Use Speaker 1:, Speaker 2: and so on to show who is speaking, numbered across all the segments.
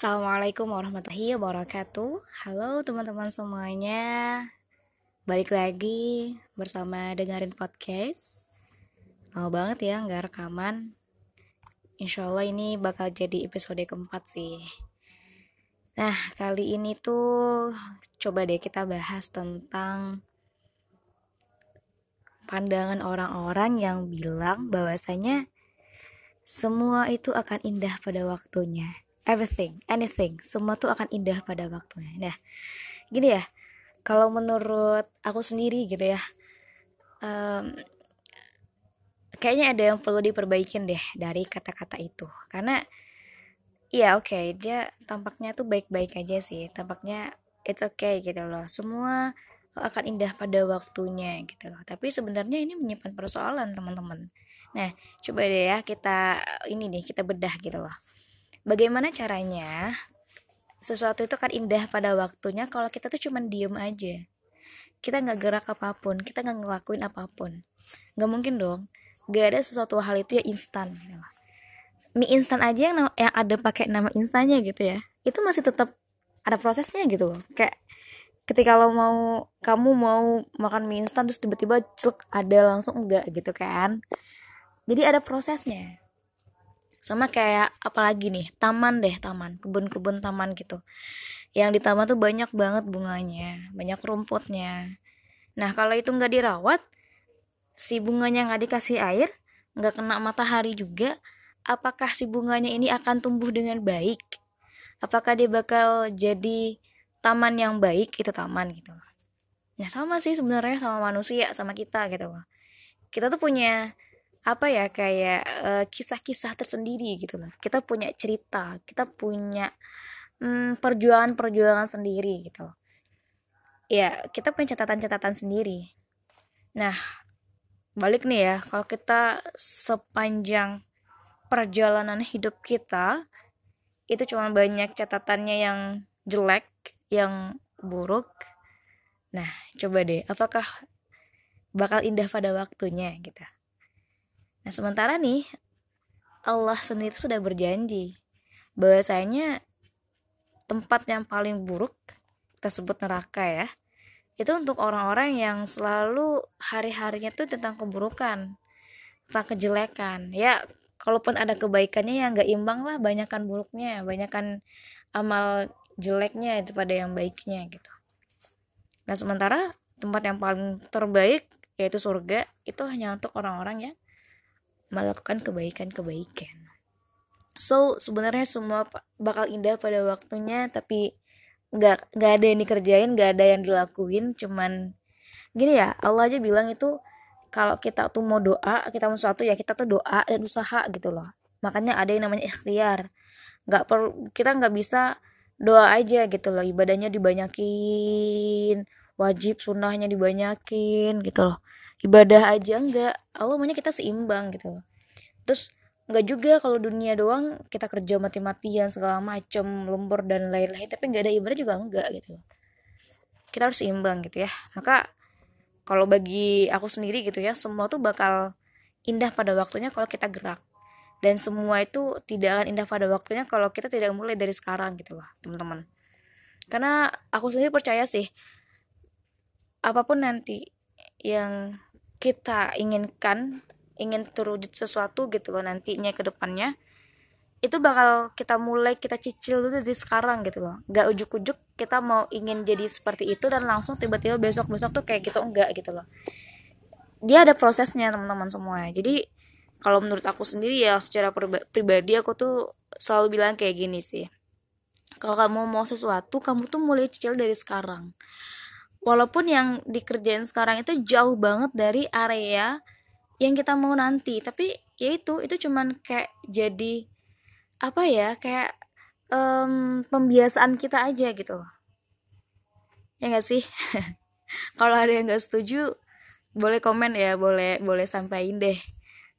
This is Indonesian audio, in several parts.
Speaker 1: Assalamualaikum warahmatullahi wabarakatuh. Halo teman-teman semuanya. Balik lagi bersama dengerin podcast. Mau banget ya nggak rekaman. Insya Allah ini bakal jadi episode keempat sih. Nah kali ini tuh Coba deh kita bahas tentang Pandangan orang-orang yang bilang bahwasanya Semua itu akan indah pada waktunya everything, anything, semua tuh akan indah pada waktunya. Nah, gini ya, kalau menurut aku sendiri gitu ya, um, kayaknya ada yang perlu diperbaikin deh dari kata-kata itu, karena ya oke okay, dia tampaknya tuh baik-baik aja sih, tampaknya it's okay gitu loh, semua akan indah pada waktunya gitu loh. Tapi sebenarnya ini menyimpan persoalan teman-teman. Nah, coba deh ya kita ini nih kita bedah gitu loh Bagaimana caranya sesuatu itu kan indah pada waktunya kalau kita tuh cuman diem aja. Kita nggak gerak apa pun, kita nggak ngelakuin apa pun. Nggak mungkin dong. Gak ada sesuatu hal itu yang instan. Mie instan aja yang, yang ada pakai nama instannya gitu ya. Itu masih tetap ada prosesnya gitu loh. Kayak ketika lo mau kamu mau makan mie instan terus tiba-tiba celuk ada langsung enggak gitu kan. Jadi ada prosesnya sama kayak apalagi nih taman deh taman. Kebun-kebun taman gitu. Yang di taman tuh banyak banget bunganya banyak rumputnya. Nah kalau itu nggak dirawat si bunganya nggak dikasih air nggak kena matahari juga apakah si bunganya ini akan tumbuh dengan baik? Apakah dia bakal jadi taman yang baik itu taman gitu. Nah sama sih sebenarnya sama manusia sama kita gitu. Loh kita tuh punya apa ya kayak kisah kisah-kisah tersendiri gitu lah kita punya cerita kita punya hmm, perjuangan-perjuangan sendiri gitu loh. Ya kita punya catatan-catatan sendiri. Nah balik nih ya kalau kita sepanjang perjalanan hidup kita itu cuma banyak catatannya yang jelek yang buruk. Nah coba deh apakah bakal indah pada waktunya gitu Nah, sementara nih Allah sendiri sudah berjanji bahwasanya tempat yang paling buruk kita sebut neraka ya. Itu untuk orang-orang yang selalu hari-harinya tuh tentang keburukan, tentang kejelekan. Ya, kalaupun ada kebaikannya yang gak imbang lah, banyakkan buruknya, banyakkan amal jeleknya itu pada yang baiknya gitu. Nah, sementara tempat yang paling terbaik yaitu surga itu hanya untuk orang-orang yang melakukan kebaikan-kebaikan. So sebenarnya semua bakal indah pada waktunya, tapi nggak nggak ada yang dikerjain, nggak ada yang dilakuin, cuman gini ya Allah aja bilang itu kalau kita tuh mau doa, kita mau sesuatu ya kita tuh doa dan usaha gitu loh. Makanya ada yang namanya ikhtiar. Nggak perlu kita nggak bisa doa aja gitu loh ibadahnya dibanyakin wajib sunnahnya dibanyakin gitu loh ibadah aja enggak. Allah maunya kita seimbang gitu terus enggak juga kalau dunia doang kita kerja mati-matian segala macem lembur dan lain-lain tapi nggak ada ibadah juga enggak gitu kita harus seimbang gitu ya. Maka kalau bagi aku sendiri gitu ya semua tuh bakal indah pada waktunya kalau kita gerak. Dan semua itu tidak akan indah pada waktunya kalau kita tidak mulai dari sekarang gitu loh teman-teman. Karena aku sendiri percaya sih apa pun nanti yang kita inginkan ingin terwujud sesuatu gitu loh nantinya ke depannya itu bakal kita mulai kita cicil dulu dari sekarang gitu loh. Gak ujuk-ujuk kita mau ingin jadi seperti itu dan langsung tiba-tiba besok-besok tuh kayak gitu enggak gitu loh. Dia ada prosesnya teman-teman semua. Jadi kalau menurut aku sendiri ya secara pribadi aku tuh selalu bilang kayak gini sih. Kalau kamu mau sesuatu kamu tuh mulai cicil dari sekarang walaupun yang dikerjain sekarang itu jauh banget dari area yang kita mau nanti. Tapi ya itu itu cuman kayak jadi apa ya kayak um, pembiasaan kita aja gitu ya gak sih? Kalau ada yang gak setuju boleh komen ya boleh boleh sampaikan deh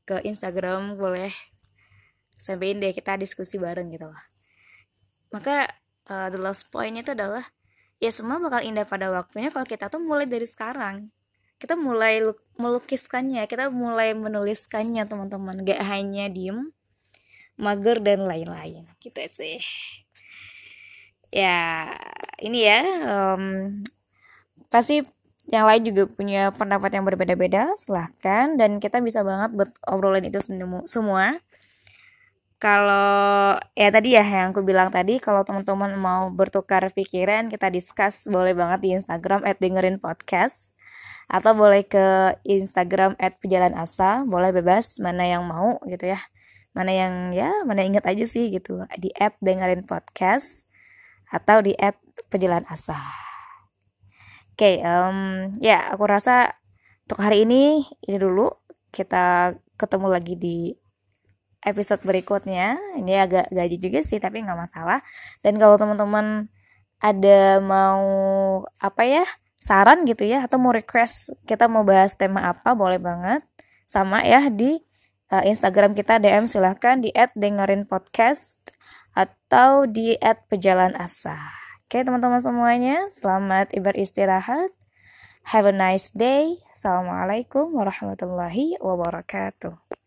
Speaker 1: ke Instagram boleh sampaikan deh kita diskusi bareng gitu lah maka uh, the last point itu adalah ya semua bakal indah pada waktunya kalau kita tuh mulai dari sekarang. Kita mulai melukiskannya kita mulai menuliskannya teman-teman. Gak hanya diem mager dan lain-lain. Gitu sih. Ya ini ya um, pasti yang lain juga punya pendapat yang berbeda-beda. Silahkan. Dan kita bisa banget buat obrolin itu semua kalau ya tadi ya yang aku bilang tadi kalau teman-teman mau bertukar pikiran kita discuss boleh banget di Instagram at dengerin podcast. Atau boleh ke Instagram at pejalan asa boleh bebas mana yang mau gitu ya. Mana yang ya mana inget aja sih gitu di at dengerin podcast atau di at pejalan asa. Oke okay, um, ya aku rasa untuk hari ini ini dulu. Kita ketemu lagi di episode berikutnya. Ini agak gaji juga sih tapi nggak masalah. Dan kalau teman-teman ada mau apa ya saran gitu ya atau mau request kita mau bahas tema apa boleh banget. Sama ya di uh, Instagram kita DM silahkan di dengerin podcast atau di pejalan asa. Oke teman-teman semuanya selamat istirahat have a nice day. Assalamualaikum warahmatullahi wabarakatuh